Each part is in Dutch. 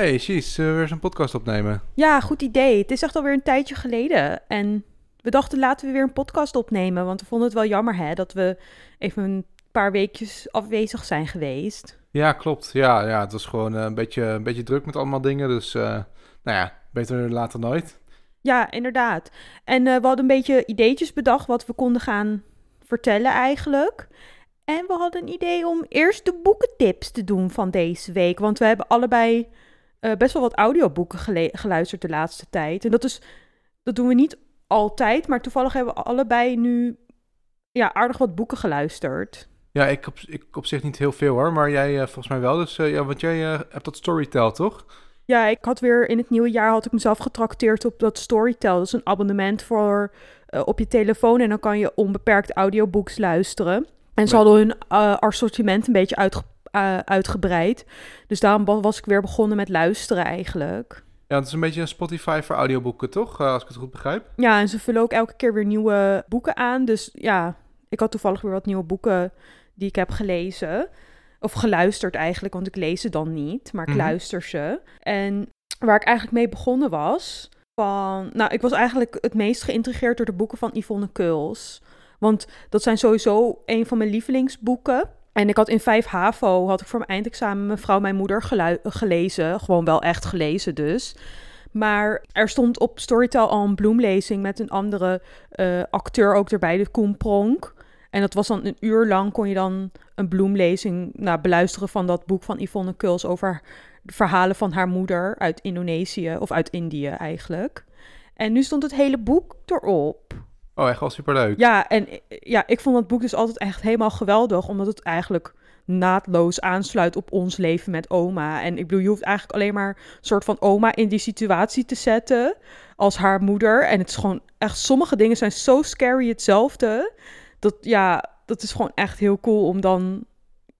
Hey, zullen we weer eens een podcast opnemen? Ja, goed idee. Het is echt alweer een tijdje geleden. En we dachten, laten we weer een podcast opnemen. Want we vonden het wel jammer, hè, dat we even een paar weekjes afwezig zijn geweest. Ja, klopt. Ja, ja het was gewoon eh, een, beetje, een beetje druk met allemaal dingen. Dus, eh, nou ja, beter later nooit. Ja, inderdaad. En eh, we hadden een beetje ideetjes bedacht wat we konden gaan vertellen eigenlijk. En we hadden een idee om eerst de boekentips te doen van deze week. Want we hebben allebei eh, best wel wat audioboeken geluisterd de laatste tijd. En dat, is, dat doen we niet altijd, maar toevallig hebben we allebei nu ja, aardig wat boeken geluisterd. Ja, ik op, ik op zich niet heel veel hoor, maar jij eh, volgens mij wel. Dus eh, ja, want jij hebt dat Storytel, toch? Ja, ik had weer in het nieuwe jaar had ik mezelf getrakteerd op dat Storytel. Dat is een abonnement voor op je telefoon en dan kan je onbeperkt audiobooks luisteren. En ze hadden hun assortiment een beetje uitge- eh, uitgebreid. Dus daarom wa- was ik weer begonnen met luisteren eigenlijk. Ja, het is een beetje een Spotify voor audioboeken, toch? Eh, als ik het goed begrijp. Ja, en ze vullen ook elke keer weer nieuwe boeken aan. Dus ja, ik had toevallig weer wat nieuwe boeken die ik heb gelezen. Of geluisterd eigenlijk, want ik lees ze dan niet, maar ik Mhm. luister ze. En waar ik eigenlijk mee begonnen was, van... Nou, ik was eigenlijk het meest geïntrigeerd door de boeken van Yvonne Keuls. Want dat zijn sowieso een van mijn lievelingsboeken. En ik had in 5 HAVO, had ik voor mijn eindexamen Mevrouw Mijn Moeder gelezen. Gewoon wel echt gelezen dus. Maar er stond op Storytel al een bloemlezing met een andere eh, acteur ook erbij, de Koen Pronk. En dat was dan een uur lang kon je dan een bloemlezing nou, beluisteren van dat boek van Yvonne Kuls over de verhalen van haar moeder uit Indonesië, of uit Indië eigenlijk. En nu stond het hele boek erop. Oh, echt wel superleuk. Ja, en ja, ik vond dat boek dus altijd echt helemaal geweldig, omdat het eigenlijk naadloos aansluit op ons leven met oma. En ik bedoel, je hoeft eigenlijk alleen maar een soort van oma in die situatie te zetten als haar moeder. En het is gewoon echt, sommige dingen zijn zo scary hetzelfde. Dat ja, dat is gewoon echt heel cool om dan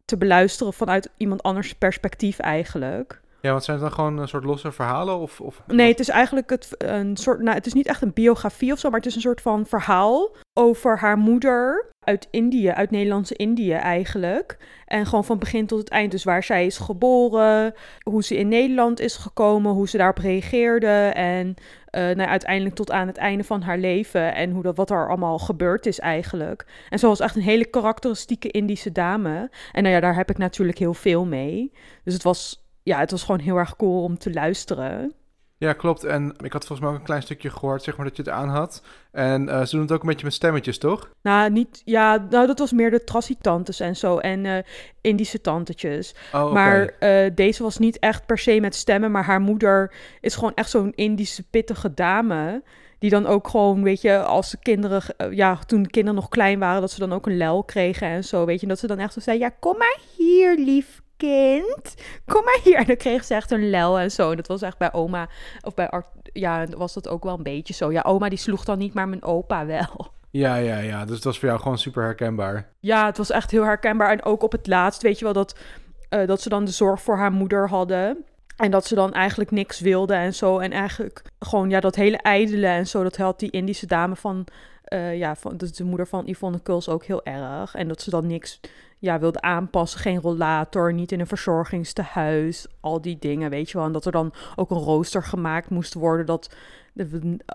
te beluisteren vanuit iemand anders perspectief eigenlijk. Ja, want zijn het dan gewoon een soort losse verhalen? Of, of... Nee, het is eigenlijk het, een soort. Nou, het is niet echt een biografie of zo, maar het is een soort van verhaal over haar moeder uit Indië, uit Nederlandse Indië eigenlijk. En gewoon van begin tot het eind. Dus waar zij is geboren, hoe ze in Nederland is gekomen, hoe ze daarop reageerde. En eh, nou, uiteindelijk tot aan het einde van haar leven. En hoe dat, wat er allemaal gebeurd is eigenlijk. En ze was echt een hele karakteristieke Indische dame. En nou ja, daar heb ik natuurlijk heel veel mee. Dus het was, ja, het was gewoon heel erg cool om te luisteren. Ja, klopt. En ik had volgens mij ook een klein stukje gehoord, zeg maar, dat je het aan had. En eh, ze doen het ook een beetje met stemmetjes, toch? Nou, niet, ja, nou, dat was meer de trassietantes en zo. En eh, Indische tantetjes. Oh. Maar eh, deze was niet echt per se met stemmen. Maar haar moeder is gewoon echt zo'n Indische pittige dame. Die dan ook gewoon, weet je, als de kinderen, ja, toen de kinderen nog klein waren, dat ze dan ook een lel kregen en zo. Weet je, en dat ze dan echt zo zei: Ja, kom maar hier, lief kind. Kom maar hier. En dan kreeg ze echt een lel en zo. En dat was echt bij oma, of bij Art, ja, was dat ook wel een beetje zo. Ja, oma die sloeg dan niet, maar mijn opa wel. Ja, ja, ja. Dus het was voor jou gewoon super herkenbaar. Ja, het was echt heel herkenbaar. En ook op het laatst, weet je wel, dat, eh, dat ze dan de zorg voor haar moeder hadden. En dat ze dan eigenlijk niks wilde en zo. En eigenlijk gewoon, ja, dat hele ijdele en zo. Dat had die Indische dame van, eh, ja, van, dat de moeder van Yvonne Kuls ook heel erg. En dat ze dan niks, ja, wilde aanpassen. Geen rollator, niet in een verzorgingstehuis. Al die dingen, weet je wel. En dat er dan ook een rooster gemaakt moest worden. Dat,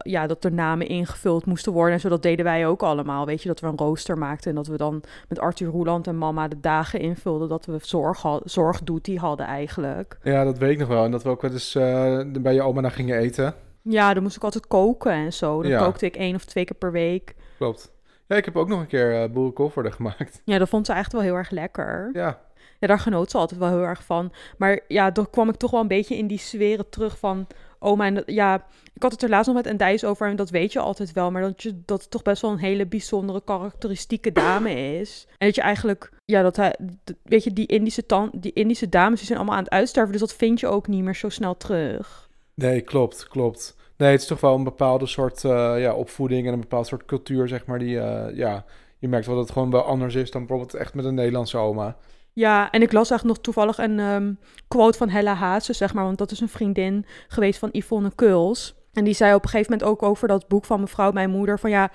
ja, dat er namen ingevuld moesten worden. En zo, dat deden wij ook allemaal. Weet je, dat we een rooster maakten. En dat we dan met Arthur Roeland en mama de dagen invulden. Dat we zorg, had, zorgduty hadden eigenlijk. Ja, dat weet ik nog wel. En dat we ook wel eens eh, bij je oma naar gingen eten. Ja, dan moest ik altijd koken en zo. Dan Ja. kookte ik één of twee keer per week. Klopt. Ja, ik heb ook nog een keer uh, gemaakt. Ja, dat vond ze echt wel heel erg lekker. Ja, Ja, daar genoot ze altijd wel heel erg van. Maar ja, dan kwam ik toch wel een beetje in die sferen terug van oma. En dat- ja, ik had het er laatst nog met Endijs over en dat weet je altijd wel. Maar dat, je, dat het toch best wel een hele bijzondere karakteristieke dame is. En dat je eigenlijk, ja, dat hij, weet je, die Indische, tan, die Indische dames die zijn allemaal aan het uitsterven. Dus dat vind je ook niet meer zo snel terug. nee, klopt, klopt. Nee, het is toch wel een bepaalde soort eh, ja, opvoeding en een bepaald soort cultuur, zeg maar, die, eh, ja, je merkt wel dat het gewoon wel anders is dan bijvoorbeeld echt met een Nederlandse oma. Ja, en ik las eigenlijk nog toevallig een ehm, quote van Hella Haase, zeg maar. Want dat is een vriendin geweest van Yvonne Kuls. En die zei op een gegeven moment ook over dat boek van mevrouw, mijn moeder, van ja,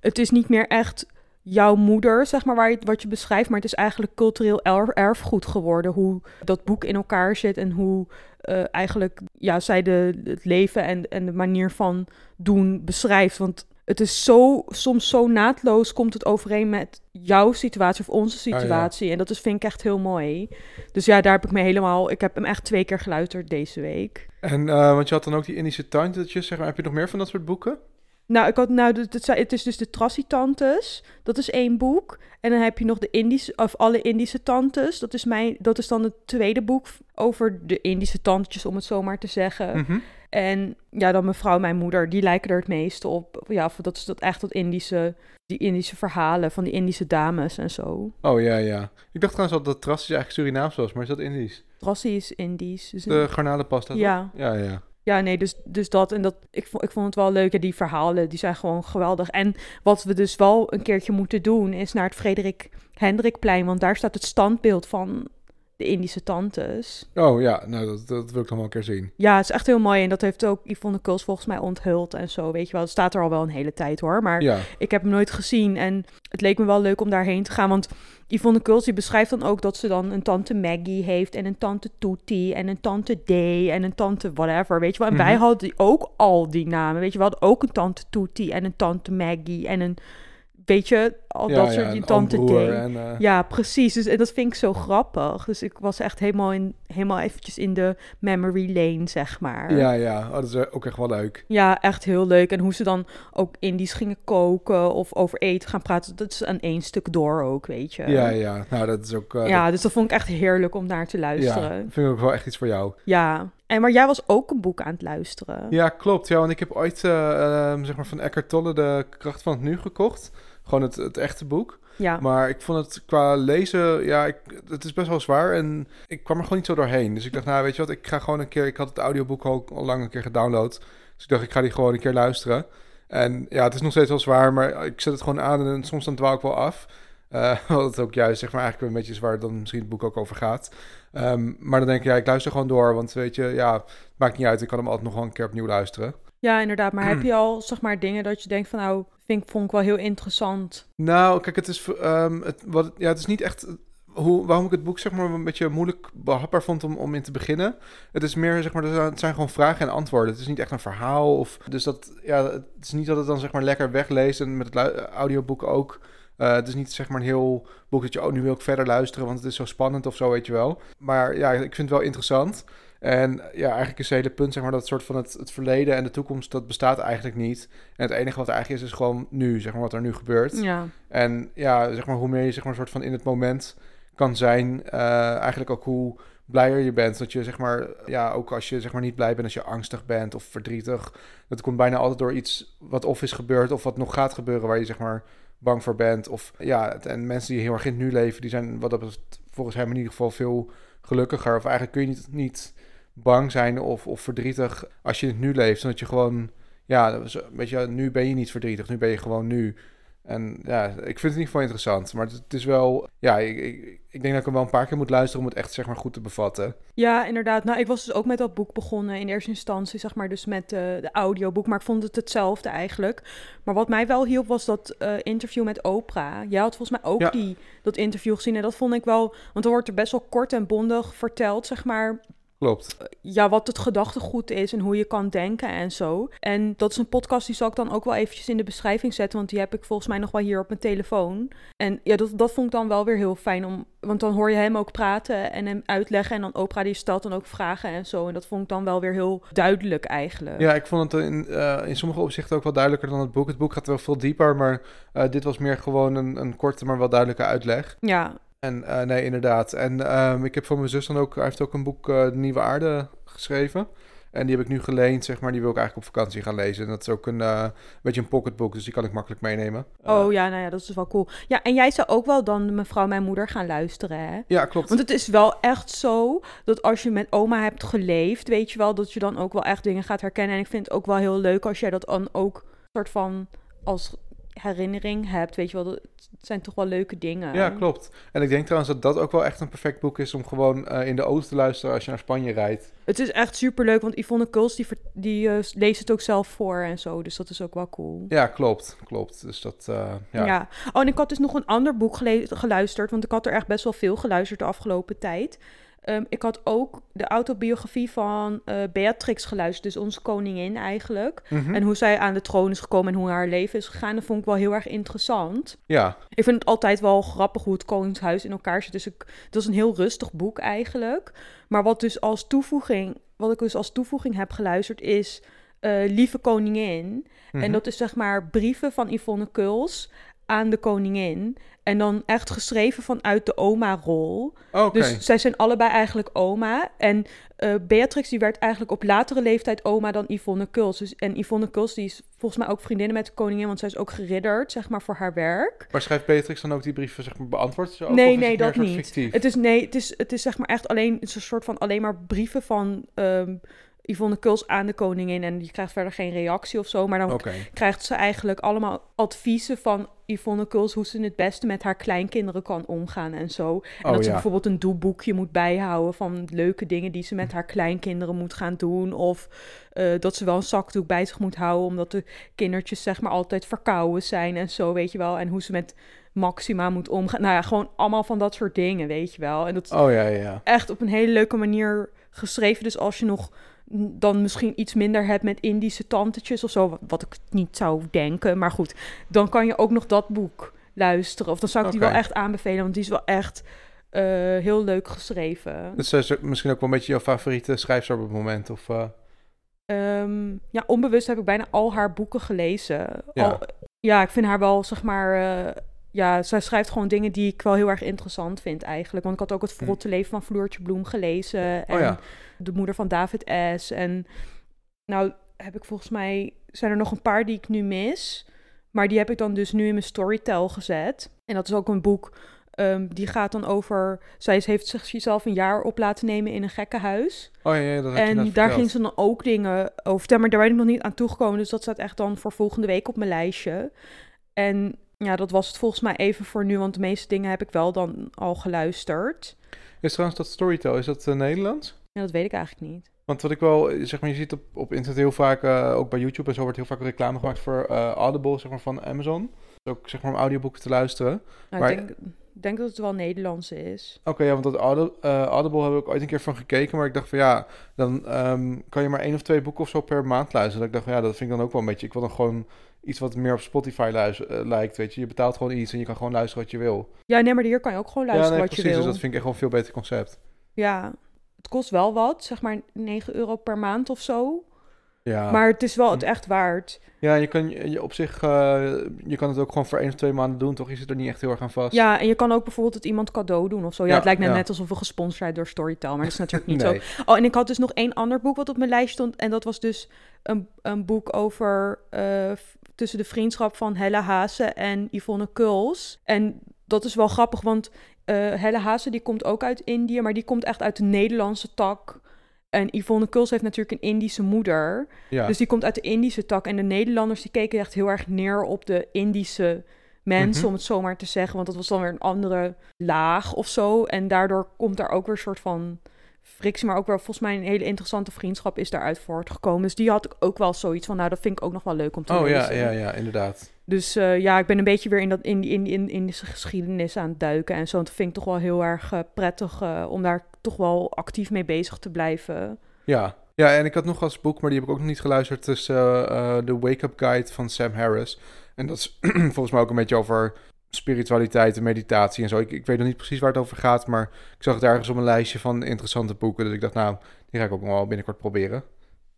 het is niet meer echt jouw moeder, zeg maar, waar je, wat je beschrijft. Maar het is eigenlijk cultureel erf- erfgoed geworden. Hoe dat boek in elkaar zit en hoe eh, eigenlijk ja, zij de, het leven en, en de manier van doen beschrijft. Want het is zo, soms zo naadloos komt het overeen met jouw situatie of onze ja. situatie. En dat is, vind ik echt heel mooi. Dus ja, daar heb ik me helemaal... Ik heb hem echt twee keer geluisterd deze week. En, eh, want je had dan ook die Indische tantetjes, zeg maar. Heb je nog meer van dat soort boeken? Nou, ik had, nou het, het, is dus de Trassy-tantes. Dat is één boek. En dan heb je nog de Indische, of alle Indische tantes. Dat is, mijn, dat is dan het tweede boek over de Indische tandjes, om het zo maar te zeggen. Mhm. En ja, dan mevrouw, mijn moeder, die lijken er het meeste op. Ja, of dat is dat echt dat Indische, die Indische verhalen van die Indische dames en zo. Oh ja, ja. Ik dacht trouwens al dat Trassis eigenlijk Surinaams was, maar is dat Indisch? Trassy is Indisch. Dus De garnalenpasta, toch? ja. Ja, ja. Nee, dus, dus dat. En dat, ik, vond, ik vond het wel leuk. Ja, die verhalen, die zijn gewoon geweldig. En wat we dus wel een keertje moeten doen, is naar het Frederik Hendrikplein. Want daar staat het standbeeld van de Indische tantes. Oh ja, nou dat, dat wil ik nog wel een keer zien. Ja, het is echt heel mooi. En dat heeft ook Yvonne Kuls volgens mij onthuld en zo, weet je wel. Het staat er al wel een hele tijd hoor. Maar Ja, ik heb hem nooit gezien. En het leek me wel leuk om daarheen te gaan. Want Yvonne Kuls die beschrijft dan ook dat ze dan een tante Maggie heeft. En een tante Toetie. En een tante D. En een tante whatever. Weet je wel. En wij Mhm. hadden ook al die namen. Weet je wel. Ook een tante Toetie. En een tante Maggie. En een. Weet je, al ja, dat soort tante oom-broer D. En, eh, Ja, precies. Dus en dat vind ik zo grappig. Dus ik was echt helemaal, in, helemaal eventjes in de memory lane, zeg maar. ja, ja. Oh, dat is ook echt wel leuk. Ja, echt heel leuk. En hoe ze dan ook Indisch gingen koken of over eten gaan praten. Dat is aan één stuk door ook, weet je. Ja, ja. Nou, dat is ook... eh, Ja, dus dat vond ik echt heerlijk om naar te ja, luisteren. vind ik ook wel echt iets voor jou. Ja. En maar jij was ook een boek aan het luisteren. Ja, klopt. Ja, want ik heb ooit eh, ehm, zeg maar van Eckhart Tolle de Kracht van het Nu gekocht. Gewoon het, het echte boek. Ja. Maar ik vond het qua lezen, ja, ik, het is best wel zwaar. En ik kwam er gewoon niet zo doorheen. Dus ik dacht, nou, weet je wat, ik ga gewoon een keer... Ik had het audioboek al, al lang een keer gedownload. Dus ik dacht, ik ga die gewoon een keer luisteren. En ja, het is nog steeds wel zwaar, maar ik zet het gewoon aan en soms dan dwaal ik wel af. Eh wat het ook juist, zeg maar, eigenlijk een beetje is waar dan misschien het boek ook over gaat. Ehm, maar dan denk ik, ja, ik luister gewoon door. Want weet je, ja, het maakt niet uit. Ik kan hem altijd nog wel een keer opnieuw luisteren. Ja, inderdaad. Maar heb je al, zeg maar, dingen dat je denkt van... Nou, vind, ik- vond ik wel heel interessant. Nou, kijk, het is, ehm, het, wat, ja, het is niet echt hoe, waarom ik het boek zeg maar een beetje moeilijk behapbaar vond om, om in te beginnen. Het is meer, zeg maar, zijn- het zijn gewoon vragen en antwoorden. Het is niet echt een verhaal. Of, dus dat, ja, het is niet dat het dan zeg maar lekker wegleest en met het audioboek ook. Eh, het is niet zeg maar een heel boek dat je, oh, nu wil ik verder luisteren, want het is zo spannend of zo, weet je wel. Maar ja, ik vind het wel interessant. En ja, eigenlijk is het hele punt, zeg maar, dat soort van het, het verleden en de toekomst, dat bestaat eigenlijk niet. En het enige wat er eigenlijk is, is gewoon nu, zeg maar, wat er nu gebeurt. Ja. En ja, zeg maar, hoe meer je zeg maar, een soort van in het moment kan zijn, eh, eigenlijk ook hoe blijer je bent. Dat je zeg maar, ja, ook als je zeg maar niet blij bent, als je angstig bent of verdrietig, dat komt bijna altijd door iets wat of is gebeurd of wat nog gaat gebeuren, waar je zeg maar bang voor bent. Of ja, en mensen die heel erg in het nu leven, die zijn wat dat volgens hem in ieder geval veel gelukkiger. Of eigenlijk kun je niet, niet bang zijn of, of verdrietig als je het nu leeft. Omdat je gewoon, ja, weet je, nu ben je niet verdrietig, nu ben je gewoon nu. En ja, ik vind het in ieder geval interessant. Maar het, is wel, ja, ik, ik, ik denk dat ik hem wel een paar keer moet luisteren om het echt zeg maar goed te bevatten. Ja, inderdaad. Nou, ik was dus ook met dat boek begonnen in eerste instantie, zeg maar, dus met eh, de audioboek. Maar ik vond het hetzelfde eigenlijk. Maar wat mij wel hielp was dat eh, interview met Oprah. Jij had volgens mij ook Ja. die, dat interview gezien. En dat vond ik wel, want er wordt er best wel kort en bondig verteld, zeg maar, Klopt. ja, wat het gedachtegoed is en hoe je kan denken en zo. En dat is een podcast die zal ik dan ook wel eventjes in de beschrijving zetten, want die heb ik volgens mij nog wel hier op mijn telefoon. En ja, dat, dat vond ik dan wel weer heel fijn, om, want dan hoor je hem ook praten en hem uitleggen. En dan Oprah die stelt dan ook vragen en zo. En dat vond ik dan wel weer heel duidelijk eigenlijk. Ja, ik vond het in, eh, in sommige opzichten ook wel duidelijker dan het boek. Het boek gaat wel veel dieper, maar eh, dit was meer gewoon een, een korte, maar wel duidelijke uitleg. Ja, En eh, nee, inderdaad. En ehm, ik heb van mijn zus dan ook, hij heeft ook een boek, eh, De Nieuwe Aarde, geschreven. En die heb ik nu geleend, zeg maar. Die wil ik eigenlijk op vakantie gaan lezen. En dat is ook een eh, beetje een pocketbook, dus die kan ik makkelijk meenemen. Eh, oh ja, nou ja, dat is wel cool. Ja, en jij zou ook wel dan mevrouw mijn moeder gaan luisteren, hè? Ja, klopt. Want het is wel echt zo dat als je met oma hebt geleefd, weet je wel, dat je dan ook wel echt dingen gaat herkennen. En ik vind het ook wel heel leuk als jij dat dan ook soort van als herinnering hebt. Weet je wel, dat het zijn toch wel leuke dingen. Ja, klopt. En ik denk trouwens dat dat ook wel echt een perfect boek is om gewoon eh, in de auto te luisteren als je naar Spanje rijdt. Het is echt super leuk, want Yvonne Kuls die, die eh, leest het ook zelf voor en zo. Dus dat is ook wel cool. Ja, klopt, klopt. Dus dat, eh, ja. Ja. Oh, en ik had dus nog een ander boek gele- geluisterd, want ik had er echt best wel veel geluisterd de afgelopen tijd. Ehm, ik had ook de autobiografie van eh, Beatrix geluisterd, dus onze koningin eigenlijk. Mhm. En hoe zij aan de troon is gekomen en hoe haar leven is gegaan. Dat vond ik wel heel erg interessant. ja, Ik vind het altijd wel grappig hoe het Koningshuis in elkaar zit. Dus ik, dat is een heel rustig boek eigenlijk. Maar wat dus als toevoeging, wat ik dus als toevoeging heb geluisterd is eh, Lieve Koningin. Mhm. En dat is zeg maar brieven van Yvonne Kuls aan de koningin. En dan echt geschreven vanuit de oma-rol. Dus zij zijn allebei eigenlijk oma. En eh, Beatrix die werd eigenlijk op latere leeftijd oma dan Yvonne Kuls. Dus, en Yvonne Kuls die is volgens mij ook vriendinnen met de koningin, want zij is ook geridderd, zeg maar, voor haar werk. Maar schrijft Beatrix dan ook die brieven zeg maar, beantwoord? ze ook, Nee, nee, dat niet. Fictief? Het is, nee, het is, het is zeg maar echt alleen het is een soort van alleen maar brieven van ehm, Yvonne Kuls aan de koningin. En je krijgt verder geen reactie of zo. Maar dan krijgt ze eigenlijk allemaal adviezen van Yvonne Kuls hoe ze het beste met haar kleinkinderen kan omgaan en zo. En Oh, dat ze ja. bijvoorbeeld een doelboekje moet bijhouden van leuke dingen die ze met haar kleinkinderen moet gaan doen. Of eh, dat ze wel een zakdoek bij zich moet houden, omdat de kindertjes zeg maar altijd verkouden zijn en zo, weet je wel. En hoe ze met Maxima moet omgaan. Nou ja, gewoon allemaal van dat soort dingen, weet je wel. En dat is Oh ja, ja, echt op een hele leuke manier geschreven. Dus als je nog dan misschien iets minder hebt met Indische tantetjes of zo, wat, wat ik niet zou denken. Maar goed, dan kan je ook nog dat boek luisteren. Of dan zou ik die wel echt aanbevelen, want die is wel echt eh, heel leuk geschreven. Dus is misschien ook wel een beetje jouw favoriete schrijfster op het moment? Of, eh, Ehm, ja, onbewust heb ik bijna al haar boeken gelezen. Ja. Al- ja ik vind haar wel, zeg maar... eh, ja, zij schrijft gewoon dingen die ik wel heel erg interessant vind eigenlijk. Want ik had ook het verrotte leven van Floortje Bloem gelezen. En Oh ja. de moeder van David S. En nou heb ik volgens mij... Zijn er nog een paar die ik nu mis. Maar die heb ik dan dus nu in mijn storytel gezet. En dat is ook een boek... ehm, die gaat dan over... Zij heeft zichzelf een jaar op laten nemen in een gekkenhuis. Oh ja, ja dat En daar verteld. ging ze dan ook dingen over vertellen, maar daar ben ik nog niet aan toegekomen. Dus dat staat echt dan voor volgende week op mijn lijstje. En ja, dat was het volgens mij even voor nu, want de meeste dingen heb ik wel dan al geluisterd. Is trouwens dat Storytel, is dat eh, Nederlands? Ja, dat weet ik eigenlijk niet. Want wat ik wel, zeg maar, je ziet op, op internet heel vaak, eh, ook bij YouTube en zo, wordt heel vaak reclame gemaakt voor eh, Audible, zeg maar, van Amazon. Dus ook, zeg maar, om audioboeken te luisteren. Nou, Maar- ik denk, denk dat het wel Nederlands is. Oké, ja, want dat Audible, eh, Audible heb ik ooit een keer van gekeken, maar ik dacht van ja, dan ehm, kan je maar één of twee boeken of zo per maand luisteren. Dat ik dacht van ja, dat vind ik dan ook wel een beetje, ik wil dan gewoon iets wat meer op Spotify eh, lijkt, weet je. Je betaalt gewoon iets en je kan gewoon luisteren wat je wil. Ja, nee, maar hier kan je ook gewoon luisteren ja, nee, wat precies, je wil. dus dat vind ik echt wel een veel beter concept. Ja, het kost wel wat, zeg maar 9 euro per maand of zo. Ja, Maar het is wel het Hm. echt waard. ja je kan je, op zich, eh, je kan het ook gewoon voor één of twee maanden doen, toch? Je zit er niet echt heel erg aan vast. Ja, en je kan ook bijvoorbeeld het iemand cadeau doen of zo. Ja, Ja, het lijkt net, ja. net alsof we gesponsord zijn door Storytel, maar dat is natuurlijk niet zo. nee. Oh, en ik had dus nog één ander boek wat op mijn lijst stond. En dat was dus een, een boek over eh, tussen de vriendschap van Helle Haase en Yvonne Kuls. En dat is wel grappig, want eh Helle Haase die komt ook uit Indië, maar die komt echt uit de Nederlandse tak. En Yvonne Kuls heeft natuurlijk een Indische moeder. Ja. Dus die komt uit de Indische tak. En de Nederlanders die keken echt heel erg neer op de Indische mensen, Mhm. om het zo maar te zeggen. Want dat was dan weer een andere laag of zo. En daardoor komt daar ook weer een soort van frictie. Maar ook wel volgens mij een hele interessante vriendschap is daaruit voortgekomen. Dus die had ik ook wel zoiets van, nou dat vind ik ook nog wel leuk om te oh ja, lezen. ja, ja, inderdaad. Dus eh, ja, ik ben een beetje weer in, dat, in, in, in, in deze geschiedenis aan het duiken en zo. En dat vind ik toch wel heel erg eh, prettig eh, om daar toch wel actief mee bezig te blijven. Ja. ja, en ik had nog als boek, maar die heb ik ook nog niet geluisterd, dus de Wake Up Guide van Sam Harris. En dat is volgens mij ook een beetje over spiritualiteit en meditatie en zo. Ik, ik weet nog niet precies waar het over gaat, maar ik zag het ergens op een lijstje van interessante boeken. Dus ik dacht, nou, die ga ik ook nog wel binnenkort proberen.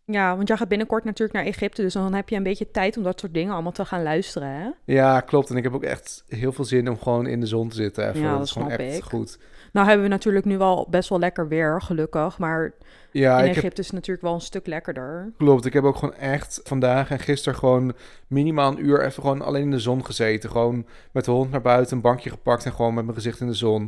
Ja, want jij gaat binnenkort natuurlijk naar Egypte, dus dan heb je een beetje tijd om dat soort dingen allemaal te gaan luisteren, hè? Ja, klopt. En ik heb ook echt heel veel zin om gewoon in de zon te zitten. Even. Ja, dat dat is gewoon echt ik. goed. Nou hebben we natuurlijk nu wel best wel lekker weer, gelukkig, maar Ja, in heb Egypte is het natuurlijk wel een stuk lekkerder. Klopt, ik heb ook gewoon echt vandaag en gisteren gewoon minimaal een uur even gewoon alleen in de zon gezeten. Gewoon met de hond naar buiten, een bankje gepakt en gewoon met mijn gezicht in de zon.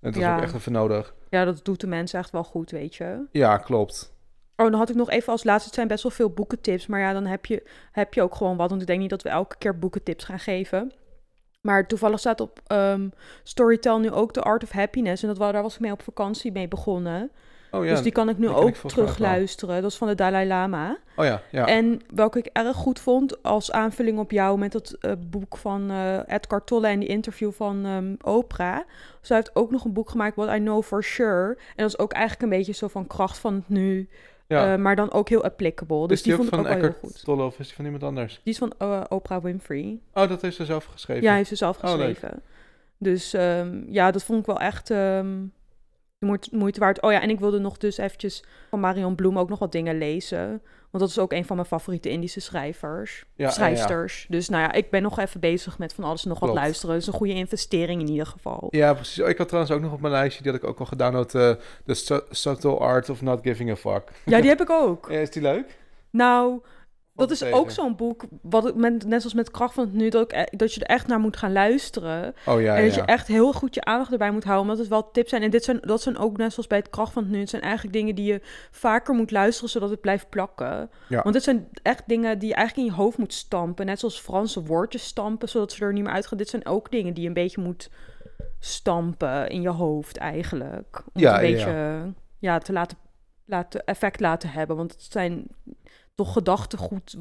En dat Ja. ook echt even nodig. Ja, dat doet de mensen echt wel goed, weet je. Ja, klopt. Oh, dan had ik nog even als laatste, het zijn best wel veel boekentips. Maar ja, dan heb je, heb je ook gewoon wat. Want ik denk niet dat we elke keer boekentips gaan geven. Maar toevallig staat op ehm, Storytel nu ook The Art of Happiness. En dat, daar was ik mee op vakantie mee begonnen. Oh ja. dus die kan ik nu die ook terugluisteren. Dat is van de Dalai Lama. Oh ja, ja. En welke ik erg goed vond als aanvulling op jou met dat eh, boek van eh Edgar Tolle en die interview van ehm, Oprah. Zij heeft ook nog een boek gemaakt, What I Know For Sure. En dat is ook eigenlijk een beetje zo van kracht van het nu, ja. eh, maar dan ook heel applicable. Dus is die, vond ik ook wel heel goed. Tolle of is die van iemand anders? Die is van eh, Oprah Winfrey. Oh, dat heeft ze zelf geschreven. Ja, heeft ze zelf Oh, geschreven. dus ehm, ja, dat vond ik wel echt ehm, moeite, moeite waard. Oh ja, en ik wilde nog dus eventjes van Marion Bloem ook nog wat dingen lezen. Want dat is ook een van mijn favoriete Indische schrijvers. Ja, ja, schrijfsters. Dus nou ja, ik ben nog even bezig met van alles nog wat luisteren. Dat is een goede investering in ieder geval. Ja, precies. Oh, ik had trouwens ook nog op mijn lijstje, die had ik ook al gedownload, eh The Su- Subtle Art of Not Giving a Fuck. Ja, die heb ik ook. Ja, is die leuk? Nou, dat is ook zo'n boek, wat ik met, net zoals met Kracht van het Nu, dat, ik, e- dat je er echt naar moet gaan luisteren. Oh ja, en dat ja. je echt heel goed je aandacht erbij moet houden, omdat het wel tips zijn. En dit zijn, dat zijn ook net zoals bij het Kracht van het Nu, het zijn eigenlijk dingen die je vaker moet luisteren, zodat het blijft plakken. Ja. Want dit zijn echt dingen die je eigenlijk in je hoofd moet stampen. Net zoals Franse woordjes stampen, zodat ze er niet meer uitgaan. Dit zijn ook dingen die je een beetje moet stampen in je hoofd eigenlijk. Om Ja, het een beetje ja, te laten, laten effect laten hebben. Want het zijn toch gedachtegoed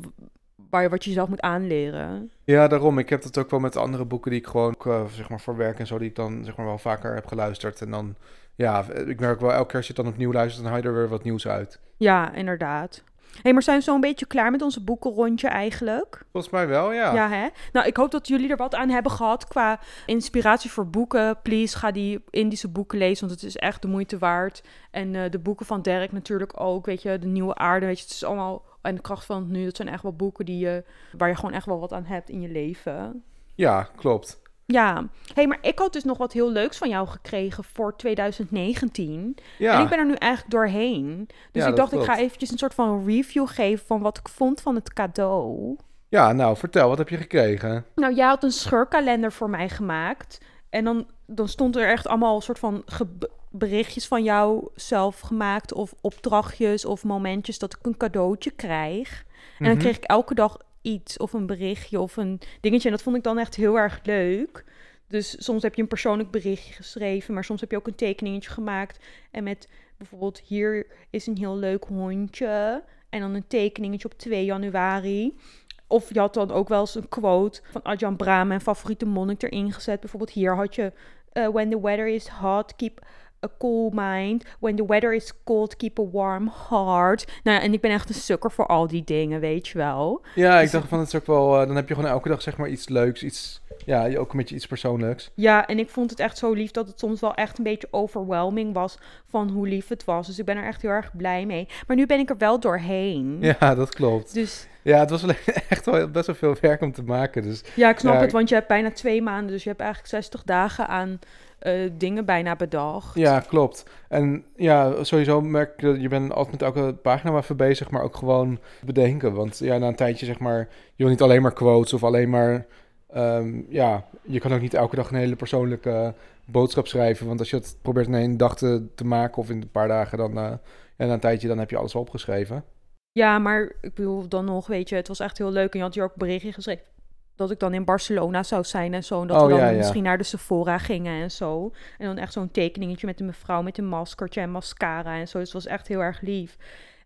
waar je wat je zelf moet aanleren. Ja, daarom. Ik heb dat ook wel met andere boeken die ik gewoon, eh, zeg maar, voor werk en zo, die ik dan, zeg maar, wel vaker heb geluisterd. En dan, ja, ik merk wel, elke keer als je het dan opnieuw luistert, dan haal je er weer wat nieuws uit. Ja, inderdaad. Hé, hey, maar zijn we zo'n beetje klaar met onze boekenrondje eigenlijk? Volgens mij wel, ja. Ja. hè? Nou, ik hoop dat jullie er wat aan hebben gehad qua inspiratie voor boeken. Please, ga die Indische boeken lezen, want het is echt de moeite waard. En eh, de boeken van Derek natuurlijk ook, weet je, De Nieuwe Aarde, weet je, het is allemaal... En de kracht van het nu, dat zijn echt wel boeken die je, waar je gewoon echt wel wat aan hebt in je leven. Ja, klopt. Ja, hey, maar ik had dus nog wat heel leuks van jou gekregen voor 2019. Ja, En ik ben er nu eigenlijk doorheen. Dus Ja, ik dacht, ik ga eventjes een soort van review geven van wat ik vond van het cadeau. ja, nou, vertel, wat heb je gekregen? Nou, jij had een scheurkalender voor mij gemaakt. En dan, dan stond er echt allemaal een soort van berichtjes van jou zelf gemaakt. Of opdrachtjes of momentjes dat ik een cadeautje krijg. En dan Mhm. kreeg ik elke dag iets of een berichtje of een dingetje. En dat vond ik dan echt heel erg leuk. Dus soms heb je een persoonlijk berichtje geschreven, maar soms heb je ook een tekeningetje gemaakt. En met bijvoorbeeld hier is een heel leuk hondje. En dan een tekeningetje op 2 januari. Of je had dan ook wel eens een quote van Ajahn Brahm, mijn favoriete monnik, erin gezet. Bijvoorbeeld hier had je... eh, when the weather is hot, keep a cool mind. When the weather is cold, keep a warm heart. Nou ja, en ik ben echt een sukker voor al die dingen, weet je wel. Ja, ik Dus- dacht van, het is ook wel, eh, dan heb je gewoon elke dag, zeg maar, iets leuks, iets, ja, ook een beetje iets persoonlijks. Ja, en ik vond het echt zo lief dat het soms wel echt een beetje overwhelming was van hoe lief het was. Dus ik ben er echt heel erg blij mee. Maar nu ben ik er wel doorheen. Ja, dat klopt. Dus Ja, het was echt wel best wel veel werk om te maken, dus ja, ik snap Ja, het, want je hebt bijna twee maanden. Dus je hebt eigenlijk 60 dagen aan eh, dingen bijna bedacht. Ja, klopt. En ja, sowieso merk ik dat je bent altijd met elke pagina wel even bezig, maar ook gewoon bedenken. Want ja, na een tijdje zeg maar, je wil niet alleen maar quotes of alleen maar, ehm, ja, je kan ook niet elke dag een hele persoonlijke boodschap schrijven. Want als je het probeert in één dag te, te maken of in een paar dagen, dan eh, ja, na een tijdje dan heb je alles opgeschreven. Ja, maar ik bedoel dan nog, weet je, het was echt heel leuk. En je had hier ook berichtje geschreven dat ik dan in Barcelona zou zijn en zo. En dat Oh, we dan ja, ja. misschien naar de Sephora gingen en zo. En dan echt zo'n tekeningetje met een mevrouw met een maskertje en mascara en zo. Dus het was echt heel erg lief.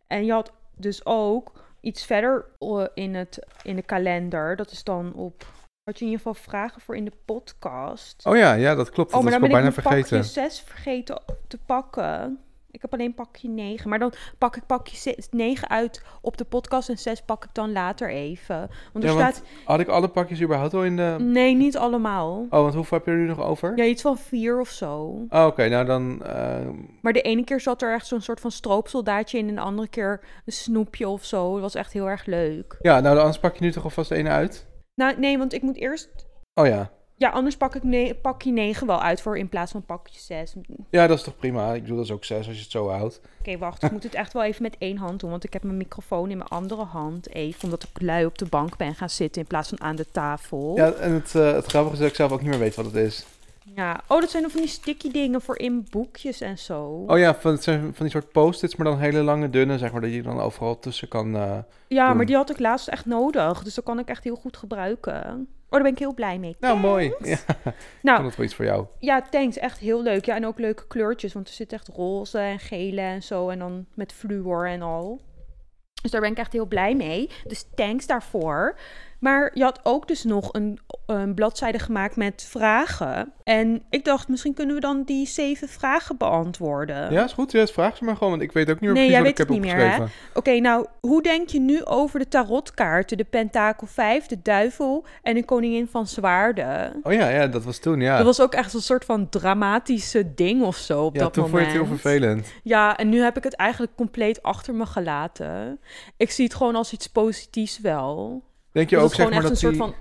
En je had dus ook iets verder eh, in, het, in de kalender. Dat is dan op... Had je in ieder geval vragen voor in de podcast? Oh ja, ja, dat klopt. Dat Oh, maar was dan ik ben ik bijna vergeten. pakje 6 vergeten te pakken. Ik heb alleen pakje 9. Maar dan pak ik pakje 9 uit op de podcast en 6 pak ik dan later even. Want er Ja, want- staat... Had ik alle pakjes überhaupt al in de... Nee, niet allemaal. Oh, want hoeveel heb je er nu nog over? Ja, iets van vier of zo. Oh, oké, nou dan... eh, Maar de ene keer zat er echt zo'n soort van stroopsoldaatje in... en de andere keer een snoepje of zo. Dat was echt heel erg leuk. ja, nou anders pak je nu toch alvast ene uit? Nou, nee, want ik moet eerst... Oh ja. Ja, anders pak ik ne pakje 9 wel uit voor in plaats van pakje 6. Oké, Ja, dat is toch prima. Ik bedoel, dat is ook zes als je het zo houdt. wacht. Ik moet het echt wel even met één hand doen. Want ik heb mijn microfoon in mijn andere hand even. Omdat ik lui op de bank ben gaan zitten in plaats van aan de tafel. Ja, en het, eh, het grappige is dat ik zelf ook niet meer weet wat het is. Ja, oh, dat zijn dan van die sticky dingen voor in boekjes en zo. Oh ja, van, het zijn van die soort post-its, maar dan hele lange, dunne, zeg maar, dat je dan overal tussen kan... eh, ja, doen. maar die had ik laatst echt nodig. Dus dat kan ik echt heel goed gebruiken. Oh, daar ben ik heel blij mee. Nou, mooi. Ja, ik Nou, vond het wel iets voor jou. ja, thanks. Echt heel leuk. Ja, en ook leuke kleurtjes. Want er zit echt roze en gele en zo. En dan met fluor en al. Dus daar ben ik echt heel blij mee. Dus thanks daarvoor. Maar je had ook dus nog een, een bladzijde gemaakt met vragen. En ik dacht, misschien kunnen we dan die zeven vragen beantwoorden. Ja, is goed. Ja, vraag ze maar gewoon, want ik weet ook niet meer Nee, precies wat ik heb opgeschreven. Oké, nou, hoe denk je nu over de tarotkaarten? De pentakel 5, de duivel en de koningin van zwaarden. Oh ja, ja, dat was toen, ja. Dat was ook echt een soort van dramatische ding of zo op ja, dat toen moment. vond je het heel vervelend. Ja, en nu heb ik het eigenlijk compleet achter me gelaten. Ik zie het gewoon als iets positiefs wel. Denk je Dat ook, zeg maar, dat die, van...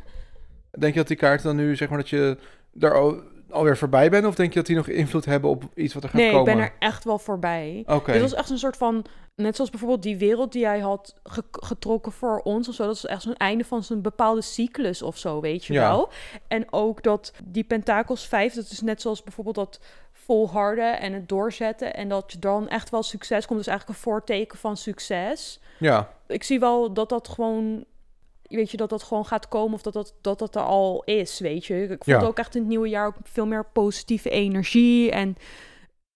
denk je dat die kaarten dan nu, zeg maar, dat je daar al, alweer voorbij bent? Of denk je dat die nog invloed hebben op iets wat er gaat Nee, ik komen? ben er echt wel voorbij. Oké. Dit was echt een soort van, net zoals bijvoorbeeld die wereld die hij had ge- getrokken voor ons of zo. Dat is echt zo'n einde van zo'n bepaalde cyclus of zo, weet je Ja. wel. En ook dat die Pentakels 5, dat is net zoals bijvoorbeeld dat volharden en het doorzetten. En dat je dan echt wel succes komt. Dus eigenlijk een voorteken van succes. Ja, Ik zie wel dat dat gewoon... Weet je, dat dat gewoon gaat komen of dat dat, dat, dat er al is, weet je. Ik vond Ja. ook echt in het nieuwe jaar ook veel meer positieve energie. En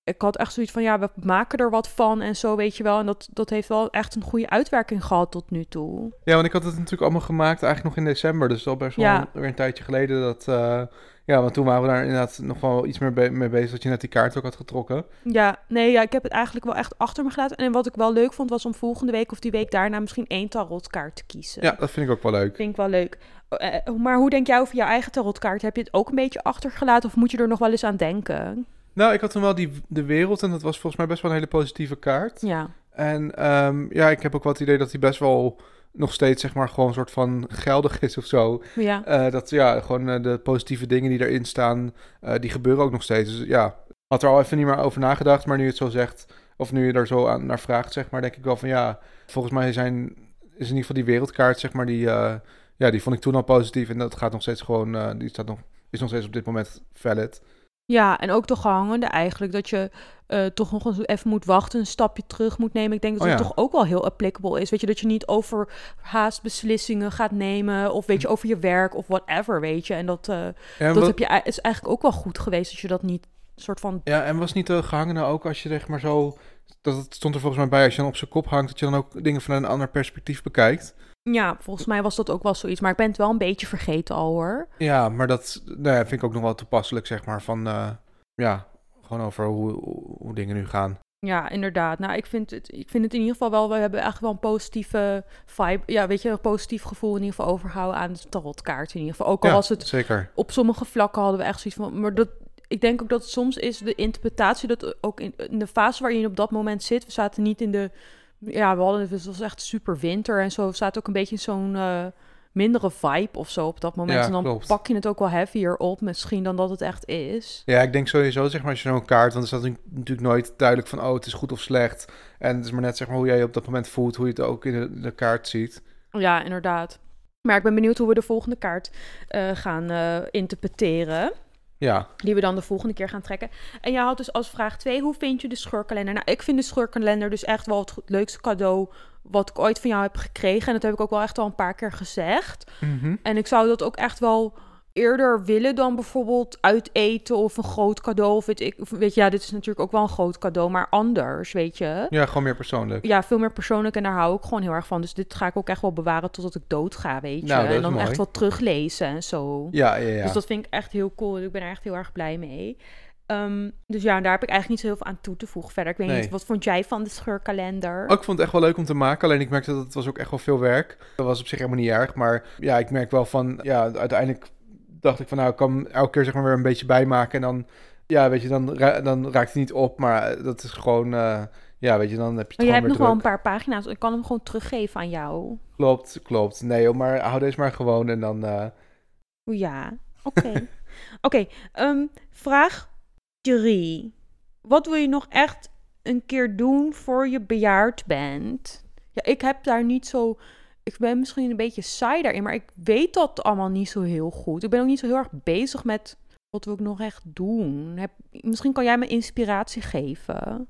ik had echt zoiets van, ja, we maken er wat van en zo, weet je wel. En dat, dat heeft wel echt een goede uitwerking gehad tot nu toe. Ja, want ik had het natuurlijk allemaal gemaakt eigenlijk nog in december. Dus al best wel Ja. weer een tijdje geleden. Dat, eh, ja, want toen waren we daar inderdaad nog wel iets meer be- mee bezig. Dat je net die kaart ook had getrokken. Ja, nee, ja, ik heb het eigenlijk wel echt achter me gelaten. En wat ik wel leuk vond, was om volgende week of die week daarna misschien één tarotkaart te kiezen. Ja, dat vind ik ook wel leuk. Vind ik wel leuk. Eh, eh, maar hoe denk jij over jouw eigen tarotkaart? Heb je het ook een beetje achtergelaten of moet je er nog wel eens aan denken? Nou, ik had toen wel die, de wereld en dat was volgens mij best wel een hele positieve kaart. Ja, En ehm, ja, ik heb ook wel het idee dat die best wel nog steeds, zeg maar, gewoon een soort van geldig is of zo. ja. Eh, dat ja, gewoon eh, de positieve dingen die erin staan, eh, die gebeuren ook nog steeds. Dus ja, had er al even niet meer over nagedacht, maar nu je het zo zegt, of nu je er zo aan, naar vraagt, zeg maar, denk ik wel van ja, volgens mij zijn, is in ieder geval die wereldkaart, zeg maar, die, ja, die vond ik toen al positief en dat gaat nog steeds gewoon, die staat nog, is nog steeds op dit moment valid. Ja, en ook de gehangende eigenlijk. Dat je eh, toch nog eens even moet wachten, een stapje terug moet nemen. Ik denk dat Oh het ja. toch ook wel heel applicable is. Weet je, dat je niet overhaast beslissingen gaat nemen. Of weet je, over je werk of whatever, weet je. En dat, eh, en dat heb je, is eigenlijk ook wel goed geweest dat je dat niet soort van... Ja, en was niet de gehangene ook als je zeg maar zo... Dat stond er volgens mij bij, als je dan op zijn kop hangt... dat je dan ook dingen vanuit een ander perspectief bekijkt. Ja, volgens mij was dat ook wel zoiets. Maar ik ben het wel een beetje vergeten al, hoor. Ja, maar dat nou ja, vind ik ook nog wel toepasselijk, zeg maar. Van, eh, ja, gewoon over hoe, hoe, hoe dingen nu gaan. Ja, inderdaad. Nou, ik vind, het, ik vind het in ieder geval wel... We hebben echt wel een positieve vibe... Ja, weet je, een positief gevoel in ieder geval overhouden aan de tarotkaart in ieder geval. Ook al ja, was het zeker. op sommige vlakken hadden we echt zoiets van. Maar dat, ik denk ook dat soms is de interpretatie dat ook in, in de fase waarin je op dat moment zit. We zaten niet in de. Ja, we hadden, het was echt super winter en zo. Zaten ook een beetje zo'n eh, mindere vibe of zo op dat moment. Ja, en dan klopt. pak je het ook wel heavier op, misschien dan dat het echt is. Ja, ik denk sowieso, zeg maar, als je zo'n kaart... want er staat natuurlijk nooit duidelijk van... oh, het is goed of slecht. En het is maar net, zeg maar, hoe jij je op dat moment voelt... hoe je het ook in de, de kaart ziet. Ja, inderdaad. Maar ik ben benieuwd hoe we de volgende kaart eh, gaan eh, interpreteren. Ja, Die we dan de volgende keer gaan trekken. En jij had dus als vraag 2, hoe vind je de scheurkalender? Nou, ik vind de scheurkalender dus echt wel het leukste cadeau wat ik ooit van jou heb gekregen. En dat heb ik ook wel echt al een paar keer gezegd. Mhm. En ik zou dat ook echt wel eerder willen dan bijvoorbeeld uit eten of een groot cadeau. Of weet ik, weet je, ja, dit is natuurlijk ook wel een groot cadeau, maar anders, weet je. ja gewoon meer persoonlijk. Ja, veel meer persoonlijk en daar hou ik gewoon heel erg van. Dus dit ga ik ook echt wel bewaren totdat ik dood ga, weet je. Nou, dat en dan echt wel teruglezen en zo. Ja, ja, ja. Dus dat vind ik echt heel cool. Ik ben er echt heel erg blij mee. Ehm, dus ja, daar heb ik eigenlijk niet zo heel veel aan toe te voegen verder. Ik weet Nee. niet, wat vond jij van de scheurkalender? Oh, ik vond het echt wel leuk om te maken. Alleen ik merkte dat het was ook echt wel veel werk. Dat was op zich helemaal niet erg. Maar ja, ik merk wel van... Ja, uiteindelijk dacht ik van... Nou, ik kan elke keer zeg maar weer een beetje bijmaken. En dan... Ja, weet je, dan, ra- dan raakt het niet op. Maar dat is gewoon... eh, ja, weet je, dan heb je het Maar je gewoon hebt nog wel een paar pagina's. Ik kan hem gewoon teruggeven aan jou. Klopt, klopt. Nee, joh, maar hou deze maar gewoon. En dan... Oeh, Ja, oké. oké, ehm, vraag drie. Wat wil je nog echt een keer doen voor je bejaard bent? Ja, ik heb daar niet zo... Ik ben misschien een beetje saai daarin, maar ik weet dat allemaal niet zo heel goed. Ik ben ook niet zo heel erg bezig met Wat wil ik nog echt doen? Heb, misschien kan jij me inspiratie geven.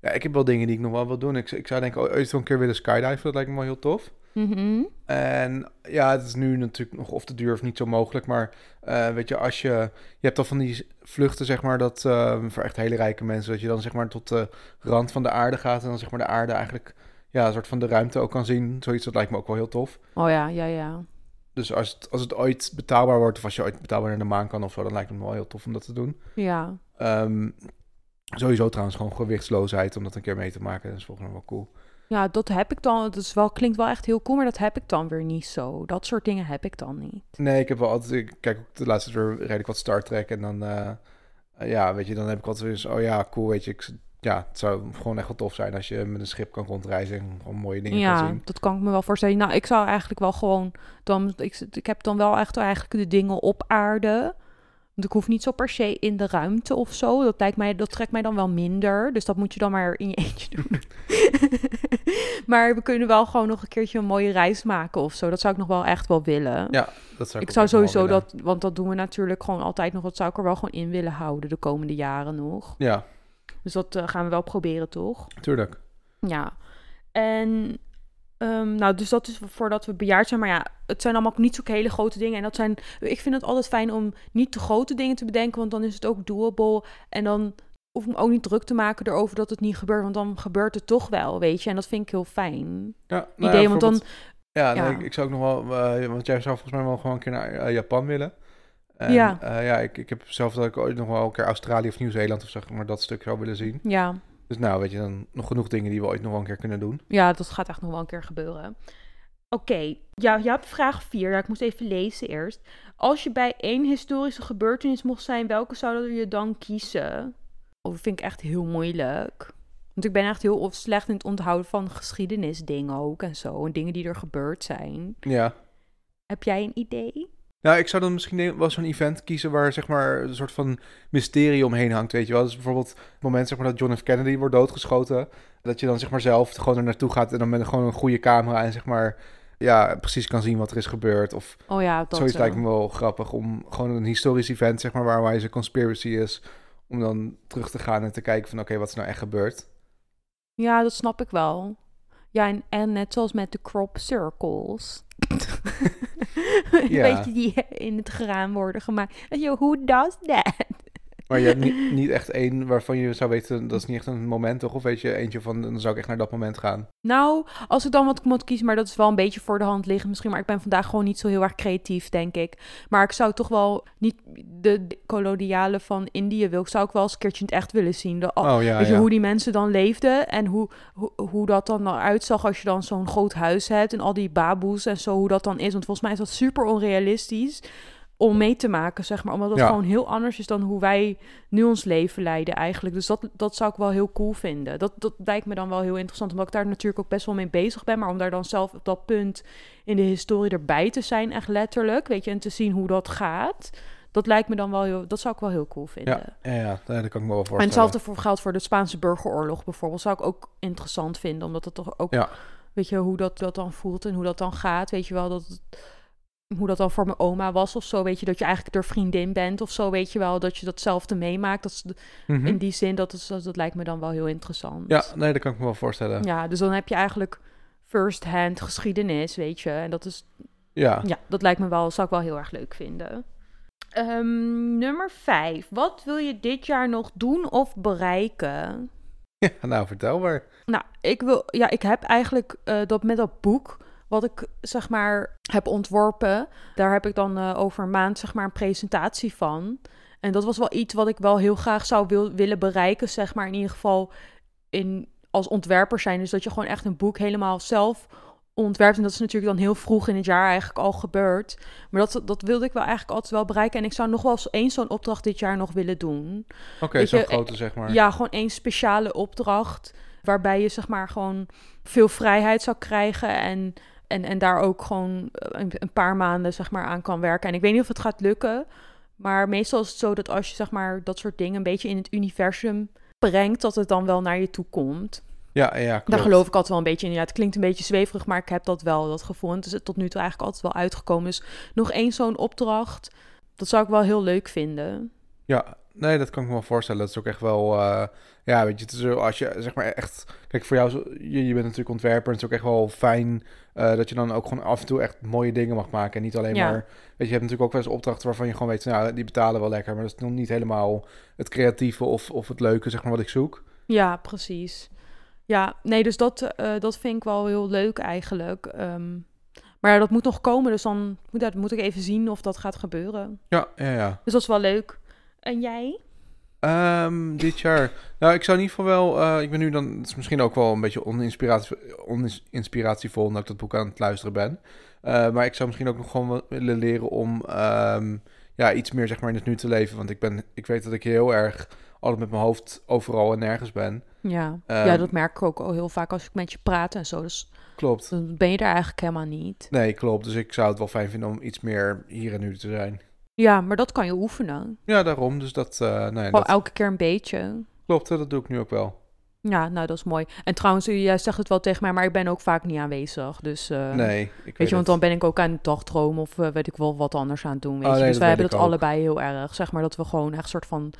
Ja, ik heb wel dingen die ik nog wel wil doen. Ik, ik zou denk ik ooit een keer willen skydiven. Dat lijkt me wel heel tof. Mhm. En ja, het is nu natuurlijk nog of te duur of niet zo mogelijk. Maar eh, weet je, als je... Je hebt al van die vluchten, zeg maar, dat eh, voor echt hele rijke mensen... dat je dan zeg maar tot de rand van de aarde gaat... en dan zeg maar de aarde eigenlijk... ja, een soort van de ruimte ook kan zien. Zoiets, dat lijkt me ook wel heel tof. Oh ja, ja, ja. Dus als het, als het ooit betaalbaar wordt... of als je ooit betaalbaar naar de maan kan of zo... dan lijkt het me wel heel tof om dat te doen. Ja, Ehm, sowieso trouwens gewoon gewichtsloosheid... om dat een keer mee te maken. Dat is volgens mij wel cool. ja dat heb ik dan. Het is wel, klinkt wel echt heel cool, maar dat heb ik dan weer niet zo. Dat soort dingen heb ik dan niet. Nee, ik heb wel altijd... Ik kijk ook de laatste weer redelijk wat Star Trek. En dan... eh, ja, weet je, dan heb ik altijd weer zo... Oh ja, cool, weet je. Ik, ja, het zou gewoon echt wel tof zijn... als je met een schip kan rondreizen... en gewoon mooie dingen kan Ja, zien. dat kan ik me wel voorstellen. Nou, ik zou eigenlijk wel gewoon dan. Ik, ik heb dan wel echt eigenlijk de dingen op aarde. Want ik hoef niet zo per se in de ruimte of zo. Dat lijkt mij, dat trekt mij dan wel minder. Dus dat moet je dan maar in je eentje doen. maar we kunnen wel gewoon nog een keertje een mooie reis maken of zo. Dat zou ik nog wel echt wel willen. Ja, dat zou ik, ik zou sowieso dat, want dat doen we natuurlijk gewoon altijd nog. Dat zou ik er wel gewoon in willen houden de komende jaren nog. Ja, Dus dat eh, gaan we wel proberen, toch? tuurlijk. Ja. En ehm, nou, dus dat is voordat we bejaard zijn. Maar ja, het zijn allemaal niet zulke hele grote dingen. En dat zijn, ik vind het altijd fijn om niet te grote dingen te bedenken, want dan is het ook doable. En dan hoef ik me ook niet druk te maken erover dat het niet gebeurt, want dan gebeurt het toch wel, weet je. En dat vind ik heel fijn. Ja, nou Idee, ja, want dan, Ja, nee, ja. ik, ik zou ook nog wel... eh, want jij zou volgens mij wel gewoon een keer naar eh, Japan willen. En, Ja. eh, ja, ik, ik heb zelf dat ik ooit nog wel een keer Australië of Nieuw-Zeeland of zeg maar dat stuk zou willen zien. ja, Dus nou, weet je, dan nog genoeg dingen die we ooit nog wel een keer kunnen doen. ja, dat gaat echt nog wel een keer gebeuren. Oké, ja, je hebt vraag 4. Ja, ik moest even lezen eerst. Als je bij één historische gebeurtenis mocht zijn, welke zou je dan kiezen? Oh, dat vind ik echt heel moeilijk. Want ik ben echt heel slecht in het onthouden van geschiedenisdingen ook en zo. En dingen die er gebeurd zijn. Ja. Heb jij een idee? Nou, ik zou dan misschien wel zo'n event kiezen waar zeg maar een soort van mysterie omheen hangt, weet je wel. Dus bijvoorbeeld het moment zeg maar dat John F. Kennedy wordt doodgeschoten, dat je dan zeg maar zelf gewoon er naartoe gaat en dan met gewoon een goede camera en zeg maar ja, precies kan zien wat er is gebeurd. Of Oh ja, dat... zoiets eh, lijkt me wel grappig om gewoon een historisch event zeg maar waar wijze een conspiracy is, om dan terug te gaan en te kijken van oké, wat is nou echt gebeurd. Ja, dat snap ik wel. Ja, en, en net zoals met de crop circles. Ja. Weet je, die in het graan worden gemaakt. Weet je, who does that? Maar je hebt niet, niet echt één waarvan je zou weten, dat is niet echt een moment toch? Of weet je eentje van, dan zou ik echt naar dat moment gaan. Nou, als ik dan wat moet kiezen, maar dat is wel een beetje voor de hand liggen misschien. Maar ik ben vandaag gewoon niet zo heel erg creatief, denk ik. Maar ik zou toch wel niet de, kolonialen van Indië wil. Ik zou ook wel eens een keertje in het echt willen zien. De, Oh ja, Weet je, ja. hoe die mensen dan leefden en hoe, hoe, hoe dat dan eruit zag als je dan zo'n groot huis hebt en al die baboes en zo, hoe dat dan is. Want volgens mij is dat super onrealistisch om mee te maken, zeg maar. Omdat dat Ja. gewoon heel anders is dan hoe wij nu ons leven leiden eigenlijk. Dus dat, dat zou ik wel heel cool vinden. Dat, dat lijkt me dan wel heel interessant, omdat ik daar natuurlijk ook best wel mee bezig ben. Maar om daar dan zelf op dat punt in de historie erbij te zijn, echt letterlijk, weet je, en te zien hoe dat gaat. Dat lijkt me dan wel heel, dat zou ik wel heel cool vinden. Ja, ja, ja, dat kan ik me wel voorstellen. En hetzelfde voor, geldt voor de Spaanse burgeroorlog bijvoorbeeld. Zou ik ook interessant vinden, omdat het toch ook, Ja. weet je, hoe dat, dat dan voelt en hoe dat dan gaat. Weet je wel, dat het- hoe dat dan voor mijn oma was of zo. Weet je, dat je eigenlijk er vriendin bent of zo. Weet je wel, dat je datzelfde meemaakt. Dat is Mhm. in die zin, dat, is, dat, dat lijkt me dan wel heel interessant. Ja, nee, dat kan ik me wel voorstellen. Ja, Ja, dus dan heb je eigenlijk first-hand geschiedenis, weet je. En dat is ja. ja, dat lijkt me wel, zou ik wel heel erg leuk vinden. Ehm, nummer vijf. Wat wil je dit jaar nog doen of bereiken? nou, vertel maar. Nou, ik wil, ja, ik heb eigenlijk eh, dat met dat boek, wat ik zeg maar heb ontworpen, daar heb ik dan eh, over een maand zeg maar een presentatie van. En dat was wel iets wat ik wel heel graag zou wil, willen bereiken, zeg maar in ieder geval in, als ontwerper zijn. Dus dat je gewoon echt een boek helemaal zelf ontwerpt. En dat is natuurlijk dan heel vroeg in het jaar eigenlijk al gebeurd. Maar dat, dat wilde ik wel eigenlijk altijd wel bereiken. En ik zou nog wel eens één zo'n opdracht dit jaar nog willen doen. Oké, zo'n je, grote zeg maar. Ja, gewoon één speciale opdracht. Waarbij je zeg maar gewoon veel vrijheid zou krijgen. En, en, en daar ook gewoon eh, een, een paar maanden zeg maar aan kan werken. En ik weet niet of het gaat lukken. Maar meestal is het zo dat als je zeg maar dat soort dingen een beetje in het universum brengt, dat het dan wel naar je toe komt. Ja, ja, klopt. Daar geloof ik altijd wel een beetje in. Ja, het klinkt een beetje zweverig, maar ik heb dat wel, dat gevoel. En het is tot nu toe eigenlijk altijd wel uitgekomen. Dus nog één zo'n opdracht, dat zou ik wel heel leuk vinden. Ja, nee, dat kan ik me wel voorstellen. Dat is ook echt wel, eh, ja, weet je, het is zo, als je zeg maar echt, kijk, voor jou, je, je bent natuurlijk ontwerper, en het is ook echt wel fijn eh, dat je dan ook gewoon af en toe echt mooie dingen mag maken en niet alleen Ja. maar, weet je, je hebt natuurlijk ook wel eens opdrachten waarvan je gewoon weet, nou, die betalen wel lekker, maar dat is nog niet helemaal het creatieve of, of het leuke, zeg maar, wat ik zoek. Ja, precies. Ja, nee, dus dat, eh, dat vind ik wel heel leuk eigenlijk. Ehm, maar ja, dat moet nog komen, dus dan moet, dat moet ik even zien of dat gaat gebeuren. Ja, ja, ja. Dus dat is wel leuk. En jij? Ehm, dit jaar. Nou, ik zou in ieder geval wel. eh, ik ben nu dan. Het is misschien ook wel een beetje oninspiratie, oninspiratievol dat ik dat boek aan het luisteren ben. Eh, maar ik zou misschien ook nog gewoon willen leren om. ehm, ja, iets meer zeg maar in het nu te leven. Want ik ben. Ik weet dat ik heel erg. altijd met mijn hoofd overal en nergens ben. Ja. Ehm, ja, dat merk ik ook al heel vaak als ik met je praat en zo. Dus Klopt. dan ben je er eigenlijk helemaal niet. Nee, klopt. Dus ik zou het wel fijn vinden om iets meer hier en nu te zijn. Ja, maar dat kan je oefenen. Ja, daarom. Dus dat. eh Gewoon dat elke keer een beetje. klopt. hè, Dat doe ik nu ook wel. Ja, nou, dat is mooi. En trouwens, jij zegt het wel tegen mij, maar ik ben ook vaak niet aanwezig. Dus, eh, nee, ik weet, Weet je, want het. dan ben ik ook aan het dagdromen of eh, weet ik wel wat anders aan het doen. Weet Oh, je? nee, dus dat wij weet hebben ik dat ook. allebei heel erg. Zeg maar dat we gewoon echt soort van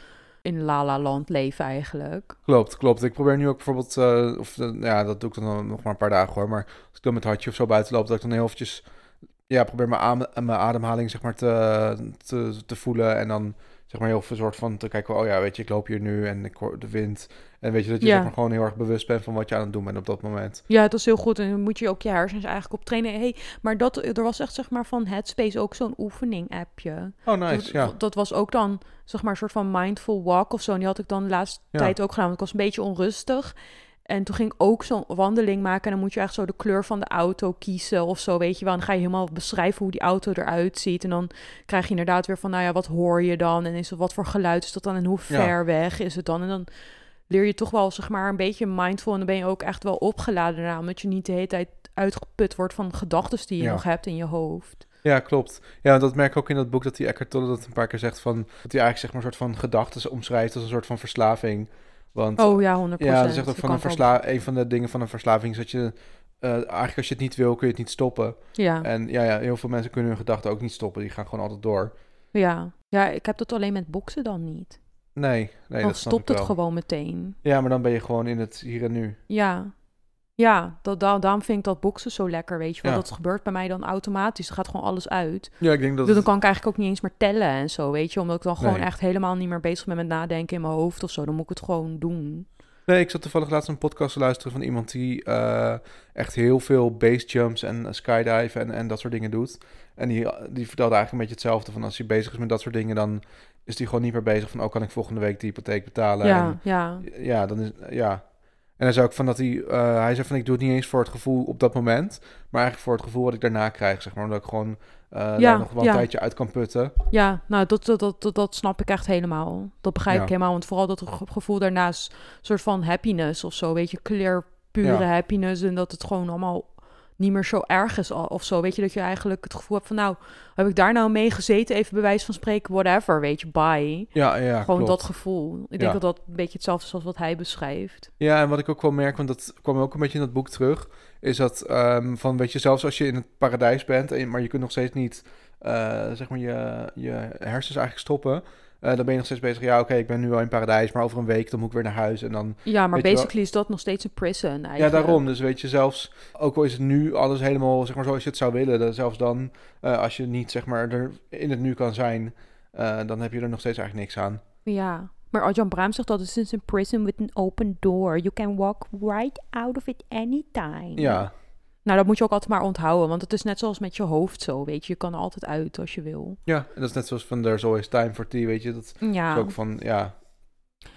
in la la land leven eigenlijk. Klopt, klopt. Ik probeer nu ook bijvoorbeeld, eh, of eh, ja, dat doe ik dan nog maar een paar dagen hoor. Maar als ik dan met hartje of zo buiten loop, dat ik dan heel eventjes, ja, probeer mijn, adem- mijn ademhaling zeg maar te, te, te voelen. En dan zeg maar heel veel soort van te kijken, oh ja, weet je, ik loop hier nu en ik hoor de wind. En weet je, dat je Ja. zeg maar gewoon heel erg bewust bent van wat je aan het doen bent op dat moment. Ja, dat is heel goed. En dan moet je ook je hersens eigenlijk op trainen. Hey, maar dat, er was echt zeg maar van Headspace ook zo'n oefening-appje. Oh, nice, dat, ja. dat was ook dan zeg maar een soort van mindful walk of zo. En die had ik dan de laatste Ja. tijd ook gedaan. Want ik was een beetje onrustig. En toen ging ik ook zo'n wandeling maken. En dan moet je echt zo de kleur van de auto kiezen of zo, weet je wel. En dan ga je helemaal beschrijven hoe die auto eruit ziet. En dan krijg je inderdaad weer van, nou ja, wat hoor je dan? En is er, wat voor geluid is dat dan? En hoe Ja. ver weg is het dan? En dan leer je toch wel, zeg maar, een beetje mindful. En dan ben je ook echt wel opgeladen daarna. Omdat je niet de hele tijd uitgeput wordt van gedachten die je Ja. nog hebt in je hoofd. Ja, klopt. Ja, dat merk ik ook in dat boek dat die Eckhart Tolle dat een paar keer zegt van dat hij eigenlijk zeg maar een soort van gedachten omschrijft als een soort van verslaving. Want Oh ja, 100%. Ja, dat zegt ook van een, versla een van de dingen van een verslaving is dat je eh, eigenlijk als je het niet wil, kun je het niet stoppen. Ja. En ja, ja, heel veel mensen kunnen hun gedachten ook niet stoppen. Die gaan gewoon altijd door. Ja. ja, ik heb dat alleen met boksen dan niet. Nee, nee, dan dat snap stopt het gewoon meteen. Ja, maar dan ben je gewoon in het hier en nu. Ja, ja dat, da- daarom vind ik dat boksen zo lekker, weet je wel. Ja. Dat gebeurt bij mij dan automatisch. Er gaat gewoon alles uit. Ja, ik denk dat Dus dan kan ik eigenlijk ook niet eens meer tellen en zo, weet je. Omdat ik dan gewoon Nee. echt helemaal niet meer bezig ben met nadenken in mijn hoofd of zo. Dan moet ik het gewoon doen. Nee, ik zat toevallig laatst een podcast te luisteren van iemand die eh, echt heel veel base jumps en eh, skydive en, en dat soort dingen doet. En die, die vertelde eigenlijk een beetje hetzelfde. Van als hij bezig is met dat soort dingen, dan is hij gewoon niet meer bezig van... oh, kan ik volgende week de hypotheek betalen? Ja, En, ja. ja, dan is... Ja. En hij zei ook van dat hij... eh, hij zei van, ik doe het niet eens voor het gevoel op dat moment... maar eigenlijk voor het gevoel wat ik daarna krijg, zeg maar. Omdat ik gewoon eh, Ja, daar nog wel een ja. tijdje uit kan putten. Ja, nou, dat, dat, dat, dat, snap ik echt helemaal. Dat begrijp Ja. ik helemaal. Want vooral dat ge- gevoel daarnaast, soort van happiness of zo. Weet je, clear, pure Ja. happiness. En dat het gewoon allemaal niet meer zo erg is of zo. Weet je, dat je eigenlijk het gevoel hebt van... Nou, heb ik daar nou mee gezeten? Even bewijs van spreken, whatever. Weet je, bye. Ja, ja, gewoon klopt. dat gevoel. Ik denk Ja. dat dat een beetje hetzelfde is als wat hij beschrijft. Ja, en wat ik ook wel merk, want dat kwam ook een beetje in dat boek terug, is dat ehm, van, weet je, zelfs als je in het paradijs bent, en, maar je kunt nog steeds niet, eh, zeg maar, je, je hersens eigenlijk stoppen, dan ben je nog steeds bezig, ja, oké, ik ben nu al in paradijs, maar over een week dan moet ik weer naar huis en dan... Ja, maar wel- basically is dat nog steeds een prison eigenlijk. Ja, daarom. Dus weet je, zelfs, ook al is het nu alles helemaal, zeg maar, zoals je het zou willen, dan, zelfs dan, eh, als je niet, zeg maar, er in het nu kan zijn, eh, dan heb je er nog steeds eigenlijk niks aan. Ja, maar Arjan Braam zegt dat het is een prison with an open door. You can walk right out of it anytime. Ja, Nou, dat moet je ook altijd maar onthouden, want het is net zoals met je hoofd zo, weet je. Je kan er altijd uit als je wil. ja, en dat is net zoals van There's Always Time for Tea, weet je, dat Ja, is ook van, ja...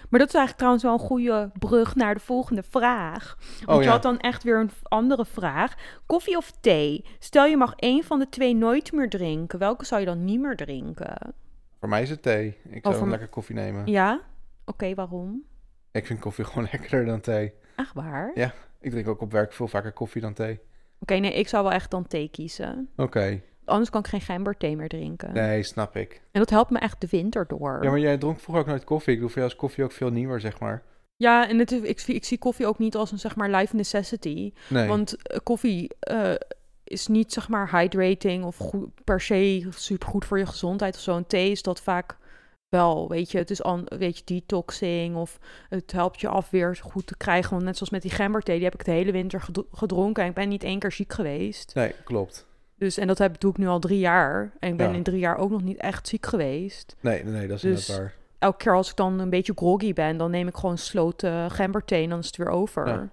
maar dat is eigenlijk trouwens wel een goede brug naar de volgende vraag. Want Oh je ja. had dan echt weer een andere vraag. Koffie of thee? Stel je mag één van de twee nooit meer drinken. Welke zou je dan niet meer drinken? Voor mij is het thee. Ik zou voor dan m- lekker koffie nemen. Ja? Oké, waarom? Ik vind koffie gewoon lekkerder dan thee. Echt waar? Ja. Ik drink ook op werk veel vaker koffie dan thee. Oké, nee, ik zou wel echt dan thee kiezen. Oké. Anders kan ik geen gemberthee meer drinken. Nee, snap ik. En dat helpt me echt de winter door. Ja, maar jij dronk vroeger ook nooit koffie. Ik doe voor jou is koffie ook veel nieuwer, zeg maar. Ja, en het is, ik, zie- ik zie koffie ook niet als een zeg maar life necessity. Nee. Want eh, koffie eh, is niet zeg maar hydrating of goed, per se supergoed voor je gezondheid of zo. En thee is dat vaak wel, weet je, het is al, weet je, detoxing of het helpt je afweer goed te krijgen. Want net zoals met die gemberthee, die heb ik de hele winter gedronken en ik ben niet één keer ziek geweest. Nee, klopt. Dus, en dat heb, doe ik nu al drie jaar. En ik ben Ja. in drie jaar ook nog niet echt ziek geweest. Nee, nee, nee dat is Dus- inderdaad waar. Elke keer als ik dan een beetje groggy ben, dan neem ik gewoon sloten gemberthee en dan is het weer over. Ja.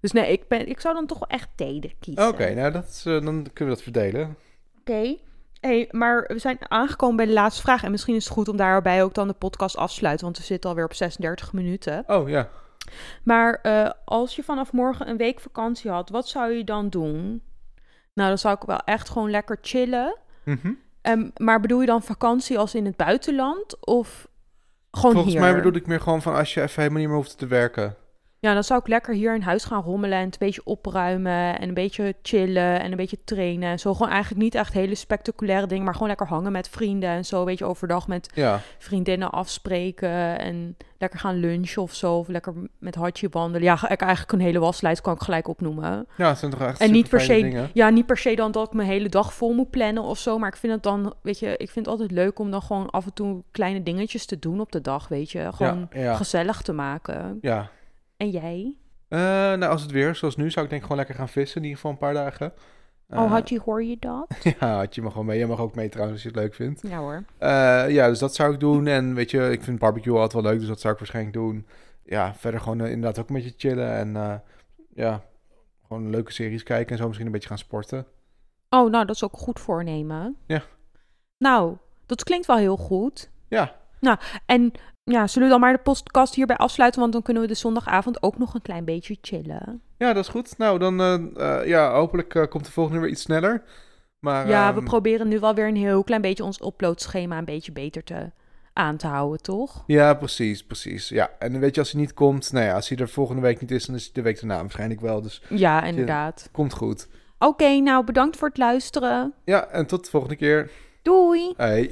Dus nee, ik, ben, ik zou dan toch wel echt thee kiezen. Oké, nou dat is, eh, dan kunnen we dat verdelen. Oké. Hey, maar we zijn aangekomen bij de laatste vraag. En misschien is het goed om daarbij ook dan de podcast afsluiten. Want we zitten alweer op 36 minuten. Oh ja. Maar eh, als je vanaf morgen een week vakantie had, wat zou je dan doen? Nou, dan zou ik wel echt gewoon lekker chillen. Mhm. Ehm, maar bedoel je dan vakantie als in het buitenland? Of gewoon Volgens hier? mij bedoel ik meer gewoon van als je even helemaal niet meer hoeft te werken. Ja, dan zou ik lekker hier in huis gaan rommelen en het een beetje opruimen en een beetje chillen en een beetje trainen. En zo gewoon eigenlijk niet echt hele spectaculaire dingen, maar gewoon lekker hangen met vrienden en zo, weet je, overdag met Ja, vriendinnen afspreken en lekker gaan lunchen of zo, of lekker met Hartje wandelen. Ja, ik eigenlijk een hele waslijst kan ik gelijk opnoemen. ja het zijn toch echt En niet per se, dingen. ja, niet per se dan dat ik mijn hele dag vol moet plannen of zo, maar ik vind het dan, weet je, ik vind het altijd leuk om dan gewoon af en toe kleine dingetjes te doen op de dag, weet je, gewoon ja, ja, gezellig te maken. ja. En jij? Eh, nou, als het weer zoals nu, zou ik denk ik gewoon lekker gaan vissen in ieder geval een paar dagen. oh, Eh, Hartje, hoor je dat? Ja, had je mag gewoon mee. Je mag ook mee trouwens als je het leuk vindt. Ja hoor. Eh, ja, dus dat zou ik doen. En weet je, ik vind barbecue altijd wel leuk, dus dat zou ik waarschijnlijk doen. Ja, verder gewoon inderdaad ook een beetje chillen. En ja, gewoon leuke series kijken en zo misschien een beetje gaan sporten. Oh, nou, dat is ook goed voornemen. Ja. Nou, dat klinkt wel heel goed. Ja, En ja, zullen we dan maar de podcast hierbij afsluiten? Want dan kunnen we de zondagavond ook nog een klein beetje chillen. ja, dat is goed. Nou, dan eh, ja, hopelijk eh, komt de volgende weer iets sneller. Maar ja, we ehm, proberen nu wel weer een heel klein beetje ons uploadschema een beetje beter te, aan te houden, toch? Ja, precies, precies. Ja, en weet je, als hij niet komt, nou ja, als hij er volgende week niet is, dan is hij de week daarna waarschijnlijk wel. Dus Ja, inderdaad. komt goed. Oké, nou bedankt voor het luisteren. Ja, en tot de volgende keer. Doei! Hey.